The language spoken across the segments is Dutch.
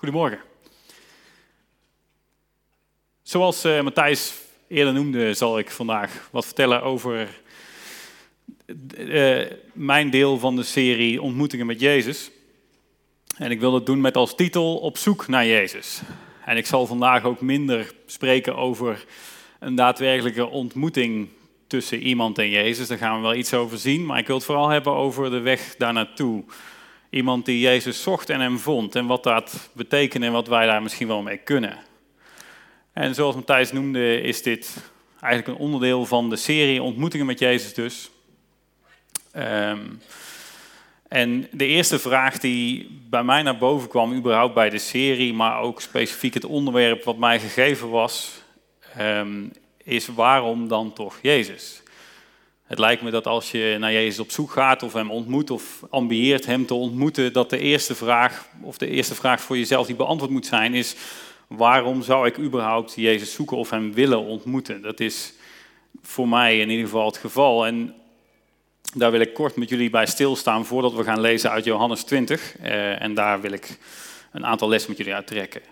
Goedemorgen. Zoals uh, Matthijs eerder noemde, zal ik vandaag wat vertellen over uh, mijn deel van de serie Ontmoetingen met Jezus. En ik wil dat doen met als titel Op zoek naar Jezus. En ik zal vandaag ook minder spreken over een daadwerkelijke ontmoeting tussen iemand en Jezus. Daar gaan we wel iets over zien. Maar ik wil het vooral hebben over de weg daar naartoe. Iemand die Jezus zocht en hem vond. En wat dat betekent en wat wij daar misschien wel mee kunnen. En zoals Matthijs noemde, is dit eigenlijk een onderdeel van de serie Ontmoetingen met Jezus dus. Um, en de eerste vraag die bij mij naar boven kwam, überhaupt bij de serie, maar ook specifiek het onderwerp wat mij gegeven was, um, is waarom dan toch Jezus? Het lijkt me dat als je naar Jezus op zoek gaat of hem ontmoet of ambieert hem te ontmoeten, dat de eerste vraag, of de eerste vraag voor jezelf die beantwoord moet zijn, is waarom zou ik überhaupt Jezus zoeken of hem willen ontmoeten? Dat is voor mij in ieder geval het geval. En daar wil ik kort met jullie bij stilstaan voordat we gaan lezen uit Johannes 20. Eh, en daar wil ik een aantal lessen met jullie uittrekken.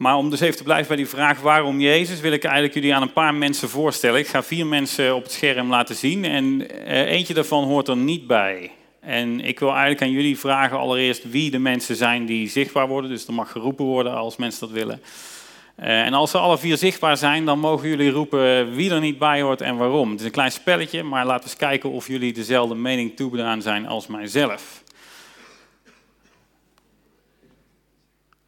Maar om dus even te blijven bij die vraag waarom Jezus, wil ik eigenlijk jullie aan een paar mensen voorstellen. Ik ga vier mensen op het scherm laten zien en eh, eentje daarvan hoort er niet bij. En ik wil eigenlijk aan jullie vragen allereerst wie de mensen zijn die zichtbaar worden. Dus er mag geroepen worden als mensen dat willen. Eh, en als ze alle vier zichtbaar zijn, dan mogen jullie roepen wie er niet bij hoort en waarom. Het is een klein spelletje, maar laten we eens kijken of jullie dezelfde mening toebedaan zijn als mijzelf.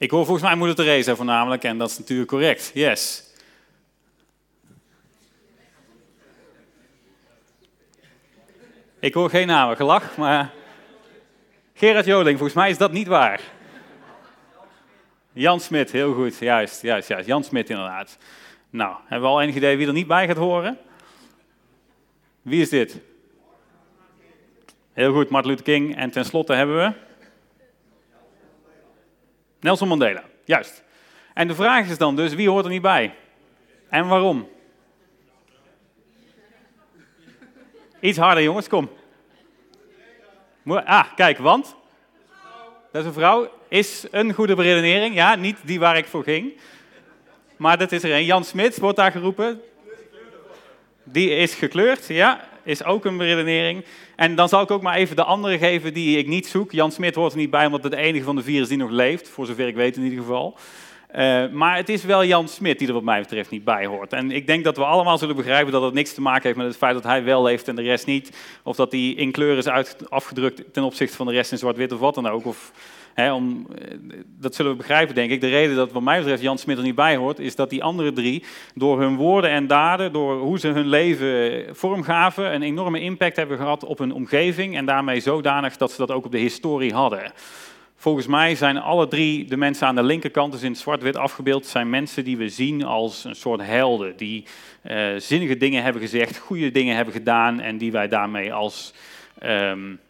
Ik hoor volgens mij moeder Theresa voornamelijk en dat is natuurlijk correct. Yes. Ik hoor geen namen, gelach, maar Gerard Joling, volgens mij is dat niet waar. Jan Smit, heel goed, juist, juist, juist. Jan Smit inderdaad. Nou, hebben we al enig idee wie er niet bij gaat horen? Wie is dit? Heel goed, Martin Luther King. En tenslotte hebben we... Nelson Mandela, juist. En de vraag is dan dus, wie hoort er niet bij? En waarom? Iets harder jongens, kom. Ah, kijk, want? Dat is een vrouw. Is een goede beredenering. Ja, niet die waar ik voor ging. Maar dat is er een. Jan Smit wordt daar geroepen. Die is gekleurd, ja. Is ook een beredenering. En dan zal ik ook maar even de andere geven die ik niet zoek. Jan Smit hoort er niet bij, omdat het de enige van de vier is die nog leeft. Voor zover ik weet in ieder geval. Uh, maar het is wel Jan Smit die er wat mij betreft niet bij hoort. En ik denk dat we allemaal zullen begrijpen dat het niks te maken heeft met het feit dat hij wel leeft en de rest niet. Of dat hij in kleur is uit, afgedrukt ten opzichte van de rest in zwart-wit of wat dan ook. Of, hè, om, eh, dat zullen we begrijpen, denk ik. De reden dat wat mij betreft Jan Smit er niet bij hoort, is dat die andere drie door hun woorden en daden, door hoe ze hun leven vormgaven, een enorme impact hebben gehad op hun omgeving. En daarmee zodanig dat ze dat ook op de historie hadden. Volgens mij zijn alle drie de mensen aan de linkerkant, dus in zwart-wit afgebeeld, zijn mensen die we zien als een soort helden. Die uh, zinnige dingen hebben gezegd, goede dingen hebben gedaan en die wij daarmee als, um,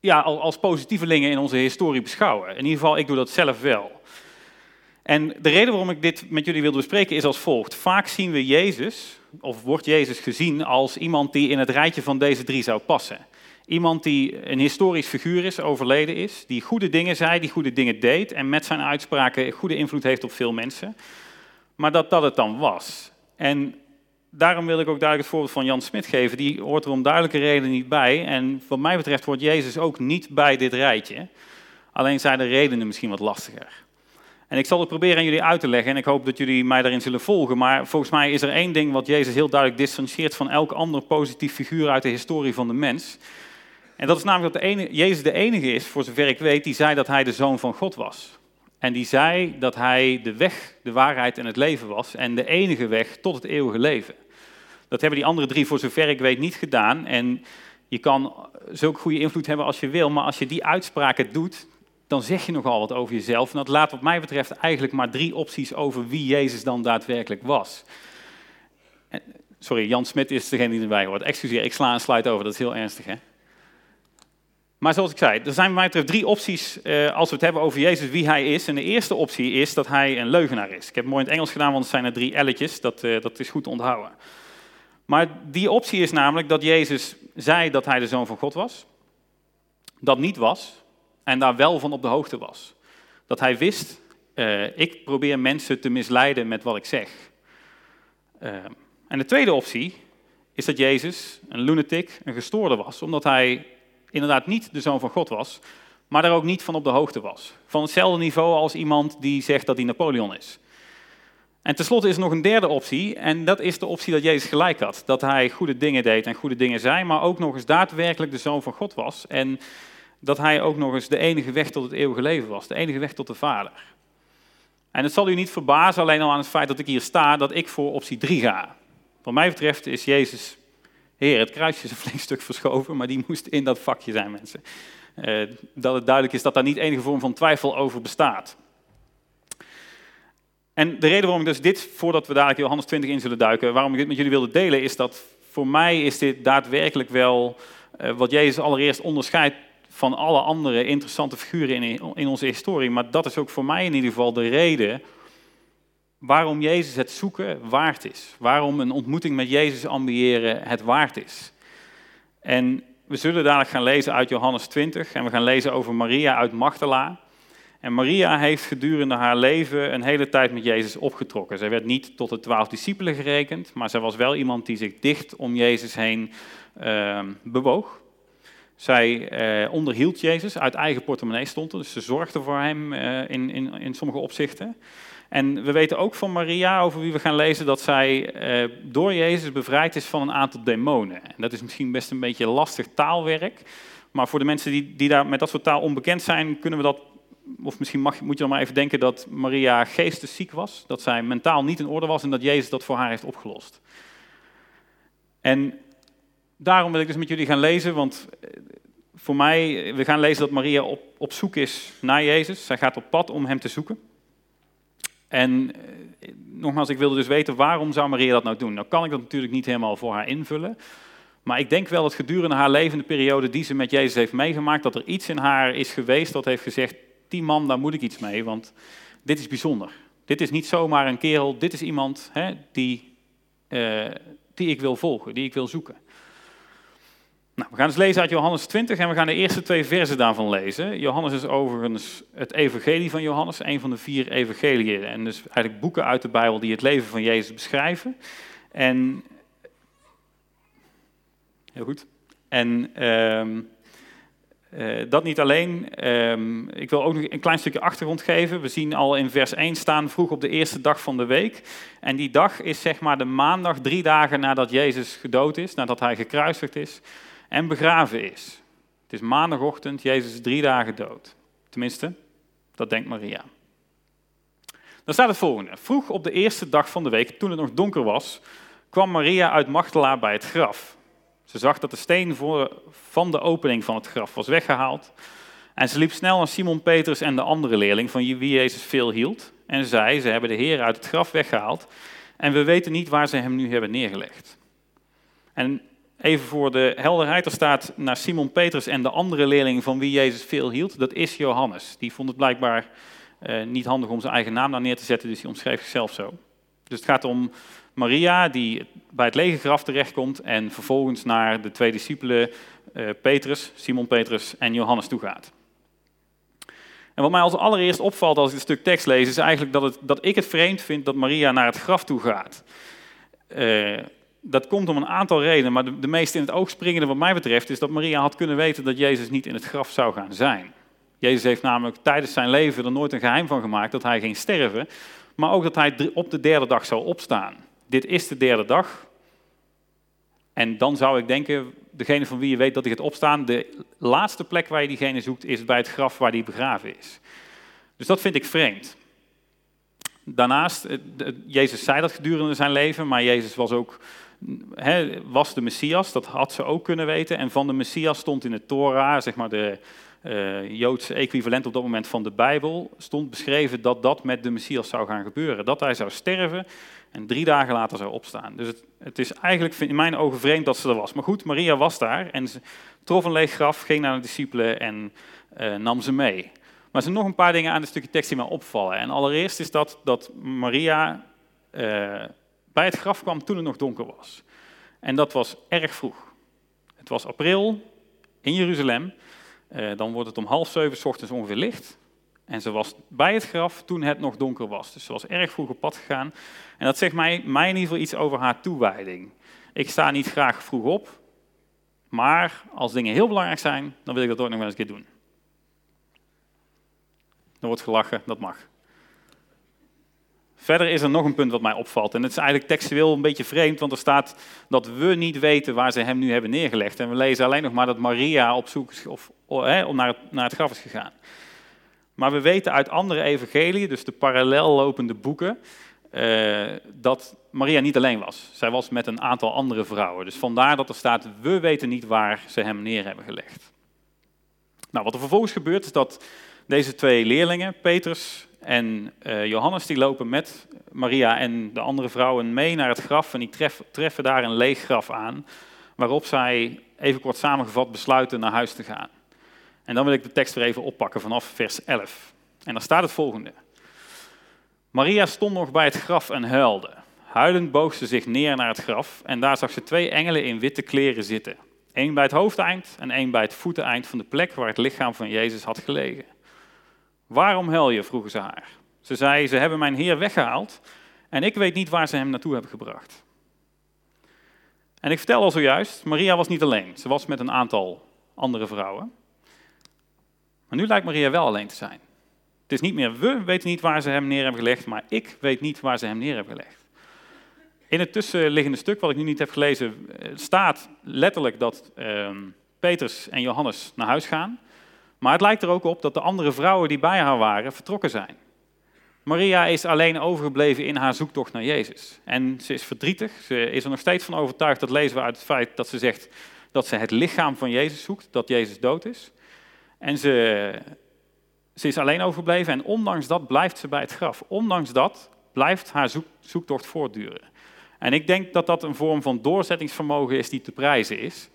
ja, als positievelingen in onze historie beschouwen. In ieder geval, ik doe dat zelf wel. En de reden waarom ik dit met jullie wilde bespreken is als volgt. Vaak zien we Jezus, of wordt Jezus gezien als iemand die in het rijtje van deze drie zou passen. Iemand die een historisch figuur is, overleden is, die goede dingen zei, die goede dingen deed en met zijn uitspraken goede invloed heeft op veel mensen. Maar dat dat het dan was. En daarom wil ik ook duidelijk het voorbeeld van Jan Smit geven. Die hoort er om duidelijke reden niet bij. En wat mij betreft hoort Jezus ook niet bij dit rijtje. Alleen zijn de redenen misschien wat lastiger. En ik zal het proberen aan jullie uit te leggen en ik hoop dat jullie mij daarin zullen volgen. Maar volgens mij is er één ding wat Jezus heel duidelijk distancieert van elk ander positief figuur uit de historie van de mens. En dat is namelijk dat de Jezus de enige is, voor zover ik weet, die zei dat hij de zoon van God was. En die zei dat hij de weg, de waarheid en het leven was en de enige weg tot het eeuwige leven. Dat hebben die andere drie, voor zover ik weet, niet gedaan. En je kan zulke goede invloed hebben als je wil, maar als je die uitspraken doet, dan zeg je nogal wat over jezelf. En dat laat wat mij betreft eigenlijk maar drie opties over wie Jezus dan daadwerkelijk was. sorry, Jan Smit is degene die erbij hoort. Excuseer, ik sla een slide over, dat is heel ernstig hè. Maar zoals ik zei, er zijn bij mij betreft drie opties eh, als we het hebben over Jezus, wie hij is. En de eerste optie is dat hij een leugenaar is. Ik heb het mooi in het Engels gedaan, want het zijn er drie elletjes. Dat, uh, dat is goed te onthouden. Maar die optie is namelijk dat Jezus zei dat hij de zoon van God was. Dat niet was. En daar wel van op de hoogte was. Dat hij wist, uh, ik probeer mensen te misleiden met wat ik zeg. En de tweede optie is dat Jezus een lunatic, een gestoorde was, omdat hij inderdaad niet de zoon van God was, maar daar ook niet van op de hoogte was. Van hetzelfde niveau als iemand die zegt dat hij Napoleon is. En tenslotte is er nog een derde optie, en dat is de optie dat Jezus gelijk had. Dat hij goede dingen deed en goede dingen zei, maar ook nog eens daadwerkelijk de zoon van God was. En dat hij ook nog eens de enige weg tot het eeuwige leven was, de enige weg tot de Vader. En het zal u niet verbazen, alleen al aan het feit dat ik hier sta, dat ik voor optie 3 ga. Wat mij betreft is Jezus, Heer, het kruisje is een flink stuk verschoven, maar die moest in dat vakje zijn, mensen. Uh, dat het duidelijk is dat daar niet enige vorm van twijfel over bestaat. En de reden waarom ik dus dit, voordat we dadelijk Johannes 20 in zullen duiken, waarom ik dit met jullie wilde delen, is dat voor mij is dit daadwerkelijk wel uh, wat Jezus allereerst onderscheidt van alle andere interessante figuren in, in onze historie. Maar dat is ook voor mij in ieder geval de reden waarom Jezus het zoeken waard is. Waarom een ontmoeting met Jezus ambiëren het waard is. En we zullen dadelijk gaan lezen uit Johannes 20 en we gaan lezen over Maria uit Magdala. En Maria heeft gedurende haar leven een hele tijd met Jezus opgetrokken. Zij werd niet tot de twaalf discipelen gerekend, maar zij was wel iemand die zich dicht om Jezus heen uh, bewoog. Zij eh, onderhield Jezus, uit eigen portemonnee stond dus ze zorgde voor hem uh, in, in, in sommige opzichten. En we weten ook van Maria, over wie we gaan lezen, dat zij eh, door Jezus bevrijd is van een aantal demonen. En dat is misschien best een beetje lastig taalwerk, maar voor de mensen die, die daar met dat soort taal onbekend zijn, kunnen we dat, of misschien mag, moet je dan maar even denken dat Maria geestesziek was, dat zij mentaal niet in orde was en dat Jezus dat voor haar heeft opgelost. En daarom wil ik dus met jullie gaan lezen, want eh, voor mij, we gaan lezen dat Maria op, op zoek is naar Jezus. Zij gaat op pad om hem te zoeken. En eh, nogmaals, ik wilde dus weten waarom zou Maria dat nou doen. Nou kan ik dat natuurlijk niet helemaal voor haar invullen. Maar ik denk wel dat gedurende haar levende periode die ze met Jezus heeft meegemaakt, dat er iets in haar is geweest dat heeft gezegd, die man, daar moet ik iets mee, want dit is bijzonder. Dit is niet zomaar een kerel, dit is iemand hè, die, uh, die ik wil volgen, die ik wil zoeken. Nou, we gaan eens lezen uit Johannes 20 en we gaan de eerste twee versen daarvan lezen. Johannes is overigens het evangelie van Johannes, een van de vier evangeliën. En dus eigenlijk boeken uit de Bijbel die het leven van Jezus beschrijven. En, heel goed. En um, uh, dat niet alleen. Um, ik wil ook nog een klein stukje achtergrond geven. We zien al in vers 1 staan vroeg op de eerste dag van de week. En die dag is zeg maar de maandag, drie dagen nadat Jezus gedood is, nadat hij gekruisigd is en begraven is. Het is maandagochtend, Jezus is drie dagen dood. Tenminste, dat denkt Maria. Dan staat het volgende. Vroeg op de eerste dag van de week, toen het nog donker was, kwam Maria uit Magdala bij het graf. Ze zag dat de steen van de opening van het graf was weggehaald. En ze liep snel naar Simon Petrus en de andere leerling, van wie Jezus veel hield. En zei, ze hebben de Heer uit het graf weggehaald. En we weten niet waar ze hem nu hebben neergelegd. En Even voor de helderheid, er staat naar Simon Petrus en de andere leerling van wie Jezus veel hield. Dat is Johannes. Die vond het blijkbaar uh, niet handig om zijn eigen naam daar neer te zetten, dus die omschreef zichzelf zo. Dus het gaat om Maria die bij het lege graf terechtkomt en vervolgens naar de twee discipelen uh, Petrus, Simon Petrus en Johannes toe gaat. En wat mij als allereerst opvalt als ik dit stuk tekst lees, is eigenlijk dat, het, dat ik het vreemd vind dat Maria naar het graf toe gaat. Uh, dat komt om een aantal redenen, maar de, meest in het oog springende wat mij betreft is dat Maria had kunnen weten dat Jezus niet in het graf zou gaan zijn. Jezus heeft namelijk tijdens zijn leven er nooit een geheim van gemaakt dat hij ging sterven, maar ook dat hij op de derde dag zou opstaan. Dit is de derde dag. En dan zou ik denken, degene van wie je weet dat hij gaat opstaan, de laatste plek waar je diegene zoekt is bij het graf waar hij begraven is. Dus dat vind ik vreemd. Daarnaast, Jezus zei dat gedurende zijn leven, maar Jezus was ook was de Messias, dat had ze ook kunnen weten. En van de Messias stond in de Torah, zeg maar de uh, Joodse equivalent op dat moment van de Bijbel, stond beschreven dat dat met de Messias zou gaan gebeuren. Dat hij zou sterven en drie dagen later zou opstaan. Dus het, het is eigenlijk in mijn ogen vreemd dat ze er was. Maar goed, Maria was daar en ze trof een leeg graf, ging naar de discipelen en uh, nam ze mee. Maar er zijn nog een paar dingen aan het stukje tekst die mij opvallen. En allereerst is dat, dat Maria uh, bij het graf kwam toen het nog donker was. En dat was erg vroeg. Het was april in Jeruzalem. Uh, dan wordt het om half zeven ochtends ongeveer licht. En ze was bij het graf toen het nog donker was. Dus ze was erg vroeg op pad gegaan. En dat zegt mij, mij in ieder geval iets over haar toewijding. Ik sta niet graag vroeg op, maar als dingen heel belangrijk zijn, dan wil ik dat ook nog wel eens een keer doen. Er wordt gelachen, dat mag. Verder is er nog een punt wat mij opvalt. En het is eigenlijk textueel een beetje vreemd, want er staat dat we niet weten waar ze hem nu hebben neergelegd. En we lezen alleen nog maar dat Maria op zoek of, om naar, het, naar het graf is gegaan. Maar we weten uit andere evangeliën, dus de parallel lopende boeken, uh, dat Maria niet alleen was. Zij was met een aantal andere vrouwen. Dus vandaar dat er staat, we weten niet waar ze hem neer hebben gelegd. Nou, wat er vervolgens gebeurt is dat deze twee leerlingen, Petrus en uh, Johannes, die lopen met Maria en de andere vrouwen mee naar het graf en die treffen daar een leeg graf aan, waarop zij, even kort samengevat, besluiten naar huis te gaan. En dan wil ik de tekst weer even oppakken vanaf vers 11. En daar staat het volgende. Maria stond nog bij het graf en huilde. Huilend boog ze zich neer naar het graf en daar zag ze twee engelen in witte kleren zitten. Eén bij het hoofdeind en één bij het voeteneind van de plek waar het lichaam van Jezus had gelegen. Waarom huil je? vroegen ze haar. Ze zei, ze hebben mijn Heer weggehaald en ik weet niet waar ze hem naartoe hebben gebracht. En ik vertel al zojuist, Maria was niet alleen. Ze was met een aantal andere vrouwen. Maar nu lijkt Maria wel alleen te zijn. Het is niet meer we weten niet waar ze hem neer hebben gelegd, maar ik weet niet waar ze hem neer hebben gelegd. In het tussenliggende stuk, wat ik nu niet heb gelezen, eh, staat letterlijk dat uh, Petrus en Johannes naar huis gaan. Maar het lijkt er ook op dat de andere vrouwen die bij haar waren vertrokken zijn. Maria is alleen overgebleven in haar zoektocht naar Jezus. En ze is verdrietig. Ze is er nog steeds van overtuigd, dat lezen we uit het feit dat ze zegt dat ze het lichaam van Jezus zoekt, dat Jezus dood is. En ze, ze is alleen overgebleven en ondanks dat blijft ze bij het graf. Ondanks dat blijft haar zoektocht voortduren. En ik denk dat dat een vorm van doorzettingsvermogen is die te prijzen is.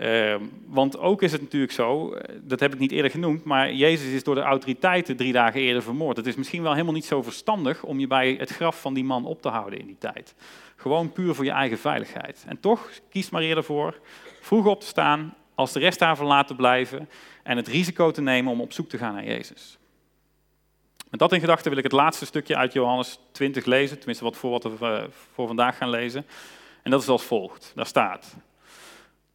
Uh, want ook is het natuurlijk zo, eh, dat heb ik niet eerder genoemd, maar Jezus is door de autoriteiten drie dagen eerder vermoord. Het is misschien wel helemaal niet zo verstandig om je bij het graf van die man op te houden in die tijd. Gewoon puur voor je eigen veiligheid. En toch kiest Maria ervoor vroeg op te staan, als de rest daar verlaten te blijven en het risico te nemen om op zoek te gaan naar Jezus. Met dat in gedachten wil ik het laatste stukje uit Johannes 20 lezen, tenminste wat voor wat we eh, voor vandaag gaan lezen. En dat is als volgt. Daar staat: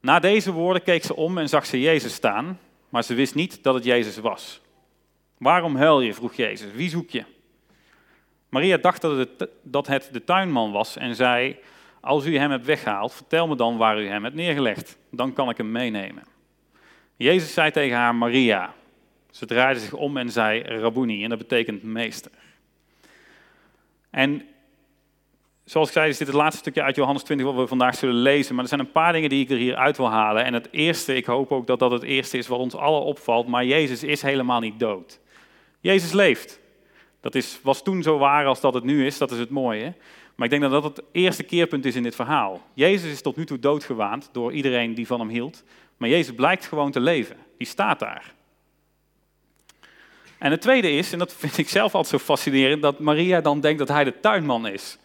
Na deze woorden keek ze om en zag ze Jezus staan, maar ze wist niet dat het Jezus was. Waarom huil je? vroeg Jezus. Wie zoek je? Maria dacht dat het, de tuinman was en zei: Als u hem hebt weggehaald, vertel me dan waar u hem hebt neergelegd. Dan kan ik hem meenemen. Jezus zei tegen haar Maria. Ze draaide zich om en zei Rabuni, en dat betekent meester. En zoals ik zei, is dit het laatste stukje uit Johannes 20 wat we vandaag zullen lezen. Maar er zijn een paar dingen die ik er hier uit wil halen. En het eerste, ik hoop ook dat dat het eerste is wat ons allen opvalt, maar Jezus is helemaal niet dood. Jezus leeft. Dat is, was toen zo waar als dat het nu is, dat is het mooie. Maar ik denk dat dat het eerste keerpunt is in dit verhaal. Jezus is tot nu toe doodgewaand door iedereen die van hem hield. Maar Jezus blijkt gewoon te leven. Die staat daar. En het tweede is, en dat vind ik zelf altijd zo fascinerend, dat Maria dan denkt dat hij de tuinman is.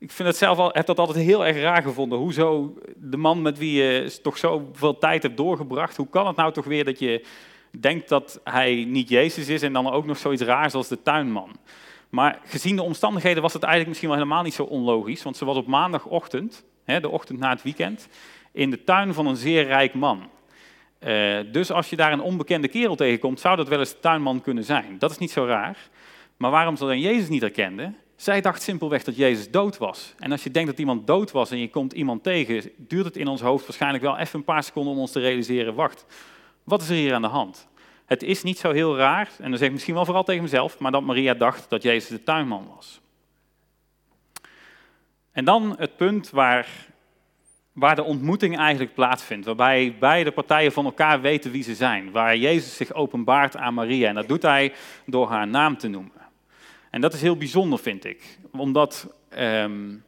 Ik vind het zelf al, heb dat altijd heel erg raar gevonden. Hoezo de man met wie je toch zoveel tijd hebt doorgebracht, hoe kan het nou toch weer dat je denkt dat hij niet Jezus is en dan ook nog zoiets raars als de tuinman? Maar gezien de omstandigheden was het eigenlijk misschien wel helemaal niet zo onlogisch, want ze was op maandagochtend, de ochtend na het weekend, in de tuin van een zeer rijk man. Uh, dus als je daar een onbekende kerel tegenkomt, zou dat wel eens de tuinman kunnen zijn. Dat is niet zo raar. Maar waarom ze dan Jezus niet herkende? Zij dacht simpelweg dat Jezus dood was. En als je denkt dat iemand dood was en je komt iemand tegen, duurt het in ons hoofd waarschijnlijk wel even een paar seconden om ons te realiseren, wacht, wat is er hier aan de hand? Het is niet zo heel raar, en dan zeg ik misschien wel vooral tegen mezelf, maar dat Maria dacht dat Jezus de tuinman was. En dan het punt waar waar de ontmoeting eigenlijk plaatsvindt. Waarbij beide partijen van elkaar weten wie ze zijn. Waar Jezus zich openbaart aan Maria. En dat doet hij door haar naam te noemen. En dat is heel bijzonder, vind ik. Omdat, um,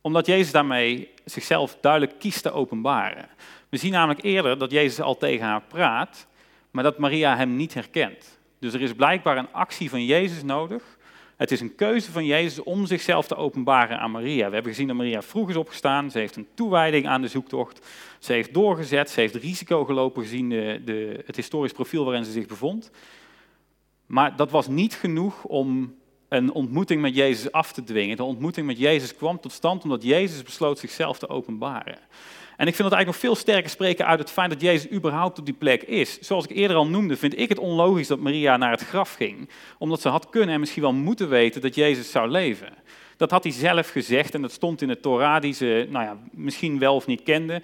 omdat Jezus daarmee zichzelf duidelijk kiest te openbaren. We zien namelijk eerder dat Jezus al tegen haar praat, maar dat Maria hem niet herkent. Dus er is blijkbaar een actie van Jezus nodig het is een keuze van Jezus om zichzelf te openbaren aan Maria. We hebben gezien dat Maria vroeg is opgestaan. Ze heeft een toewijding aan de zoektocht. Ze heeft doorgezet. Ze heeft risico gelopen gezien de, het historisch profiel waarin ze zich bevond. Maar dat was niet genoeg om een ontmoeting met Jezus af te dwingen. De ontmoeting met Jezus kwam tot stand omdat Jezus besloot zichzelf te openbaren. En ik vind het eigenlijk nog veel sterker spreken uit het feit dat Jezus überhaupt op die plek is. Zoals ik eerder al noemde, vind ik het onlogisch dat Maria naar het graf ging. Omdat ze had kunnen en misschien wel moeten weten dat Jezus zou leven. Dat had hij zelf gezegd en dat stond in de Torah die ze nou ja, misschien wel of niet kende.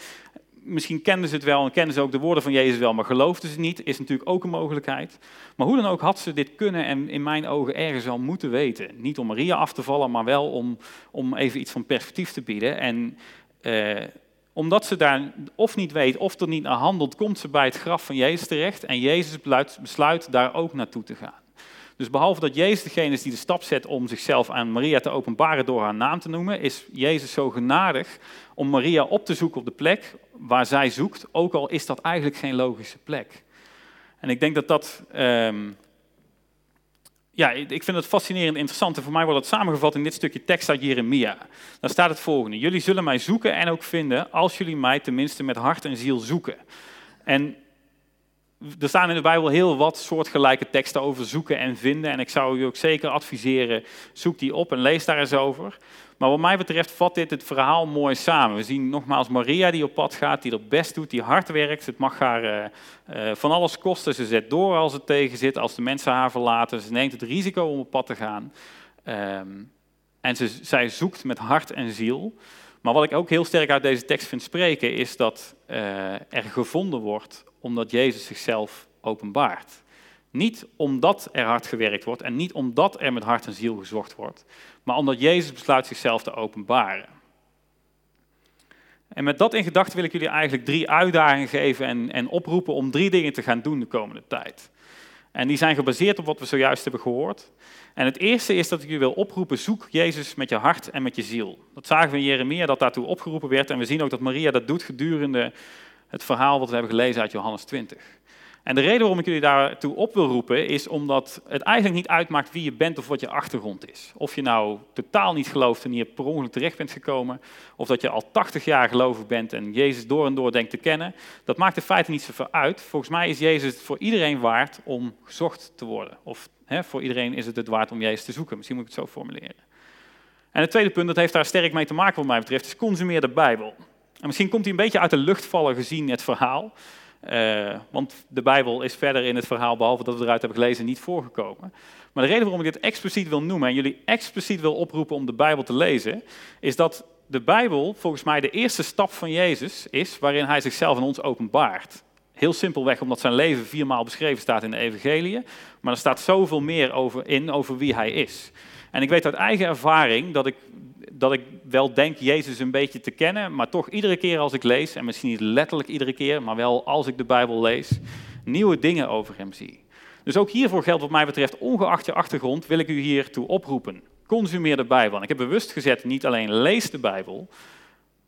Misschien kenden ze het wel en kenden ze ook de woorden van Jezus wel, maar geloofden ze niet, is natuurlijk ook een mogelijkheid. Maar hoe dan ook had ze dit kunnen en in mijn ogen ergens wel moeten weten. Niet om Maria af te vallen, maar wel om, om even iets van perspectief te bieden. En eh, omdat ze daar of niet weet of er niet naar handelt, komt ze bij het graf van Jezus terecht en Jezus besluit daar ook naartoe te gaan. Dus behalve dat Jezus degene is die de stap zet om zichzelf aan Maria te openbaren door haar naam te noemen, is Jezus zo genadig om Maria op te zoeken op de plek waar zij zoekt, ook al is dat eigenlijk geen logische plek. En ik denk dat dat um, ja, ik vind het fascinerend interessant. En voor mij wordt het samengevat in dit stukje tekst uit Jeremia. Daar staat het volgende. Jullie zullen mij zoeken en ook vinden als jullie mij tenminste met hart en ziel zoeken. En er staan in de Bijbel heel wat soortgelijke teksten over zoeken en vinden. En ik zou u ook zeker adviseren, zoek die op en lees daar eens over. Maar wat mij betreft vat dit het verhaal mooi samen. We zien nogmaals Maria die op pad gaat, die er best doet, die hard werkt. Het mag haar uh, uh, van alles kosten. Ze zet door als het tegen zit, als de mensen haar verlaten. Ze neemt het risico om op pad te gaan. Um, en ze, zij zoekt met hart en ziel. Maar wat ik ook heel sterk uit deze tekst vind spreken, is dat uh, er gevonden wordt omdat Jezus zichzelf openbaart. Niet omdat er hard gewerkt wordt en niet omdat er met hart en ziel gezocht wordt, maar omdat Jezus besluit zichzelf te openbaren. En met dat in gedachten wil ik jullie eigenlijk drie uitdagingen geven en, en oproepen om drie dingen te gaan doen de komende tijd. En die zijn gebaseerd op wat we zojuist hebben gehoord. En het eerste is dat ik je wil oproepen, zoek Jezus met je hart en met je ziel. Dat zagen we in Jeremia, dat daartoe opgeroepen werd. En we zien ook dat Maria dat doet gedurende het verhaal wat we hebben gelezen uit Johannes 20. En de reden waarom ik jullie daartoe op wil roepen, is omdat het eigenlijk niet uitmaakt wie je bent of wat je achtergrond is. Of je nou totaal niet gelooft en hier per ongeluk terecht bent gekomen, of dat je al 80 jaar gelovig bent en Jezus door en door denkt te kennen, dat maakt in feite niet zoveel uit. Volgens mij is Jezus het voor iedereen waard om gezocht te worden. Of hè, voor iedereen is het het waard om Jezus te zoeken. Misschien moet ik het zo formuleren. En het tweede punt, dat heeft daar sterk mee te maken wat mij betreft, is consumeer de Bijbel. En misschien komt hij een beetje uit de lucht vallen gezien het verhaal. Uh, want de Bijbel is verder in het verhaal, behalve dat we eruit hebben gelezen, niet voorgekomen. Maar de reden waarom ik dit expliciet wil noemen en jullie expliciet wil oproepen om de Bijbel te lezen, is dat de Bijbel volgens mij de eerste stap van Jezus is waarin hij zichzelf aan ons openbaart. Heel simpelweg omdat zijn leven viermaal beschreven staat in de Evangelie, maar er staat zoveel meer over in over wie hij is. En ik weet uit eigen ervaring dat ik dat ik wel denk Jezus een beetje te kennen, maar toch iedere keer als ik lees, en misschien niet letterlijk iedere keer, maar wel als ik de Bijbel lees, nieuwe dingen over hem zie. Dus ook hiervoor geldt wat mij betreft, ongeacht je achtergrond, wil ik u hiertoe oproepen. Consumeer de Bijbel. Ik heb bewust gezet, niet alleen lees de Bijbel,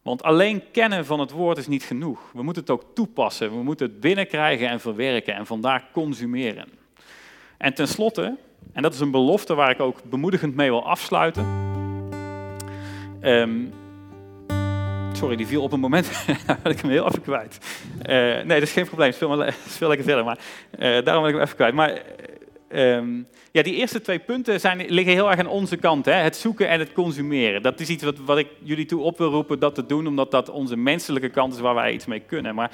want alleen kennen van het woord is niet genoeg. We moeten het ook toepassen, we moeten het binnenkrijgen en verwerken en vandaar consumeren. En tenslotte, en dat is een belofte waar ik ook bemoedigend mee wil afsluiten, Um, sorry, die viel op een moment dat ik hem heel even kwijt. Uh, nee, dat is geen probleem, speel, maar, speel lekker verder. Maar, uh, daarom ben ik hem even kwijt. Maar um, ja, die eerste twee punten zijn, liggen heel erg aan onze kant. Hè? Het zoeken en het consumeren. Dat is iets wat, wat ik jullie toe op wil roepen dat te doen, omdat dat onze menselijke kant is waar wij iets mee kunnen. Maar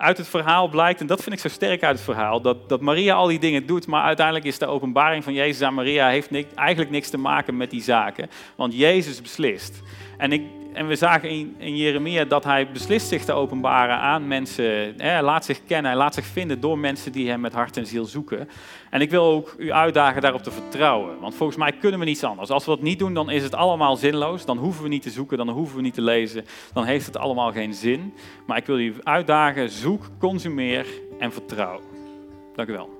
uit het verhaal blijkt, en dat vind ik zo sterk uit het verhaal, dat, dat Maria al die dingen doet, maar uiteindelijk is de openbaring van Jezus aan Maria heeft eigenlijk niks te maken met die zaken, want Jezus beslist. En, ik, en we zagen in, in Jeremia dat hij beslist zich te openbaren aan mensen. Hij laat zich kennen, hij laat zich vinden door mensen die hem met hart en ziel zoeken. En ik wil ook u uitdagen daarop te vertrouwen. Want volgens mij kunnen we niets anders. Als we dat niet doen, dan is het allemaal zinloos. Dan hoeven we niet te zoeken, dan hoeven we niet te lezen. Dan heeft het allemaal geen zin. Maar ik wil u uitdagen, zoek, consumeer en vertrouw. Dank u wel.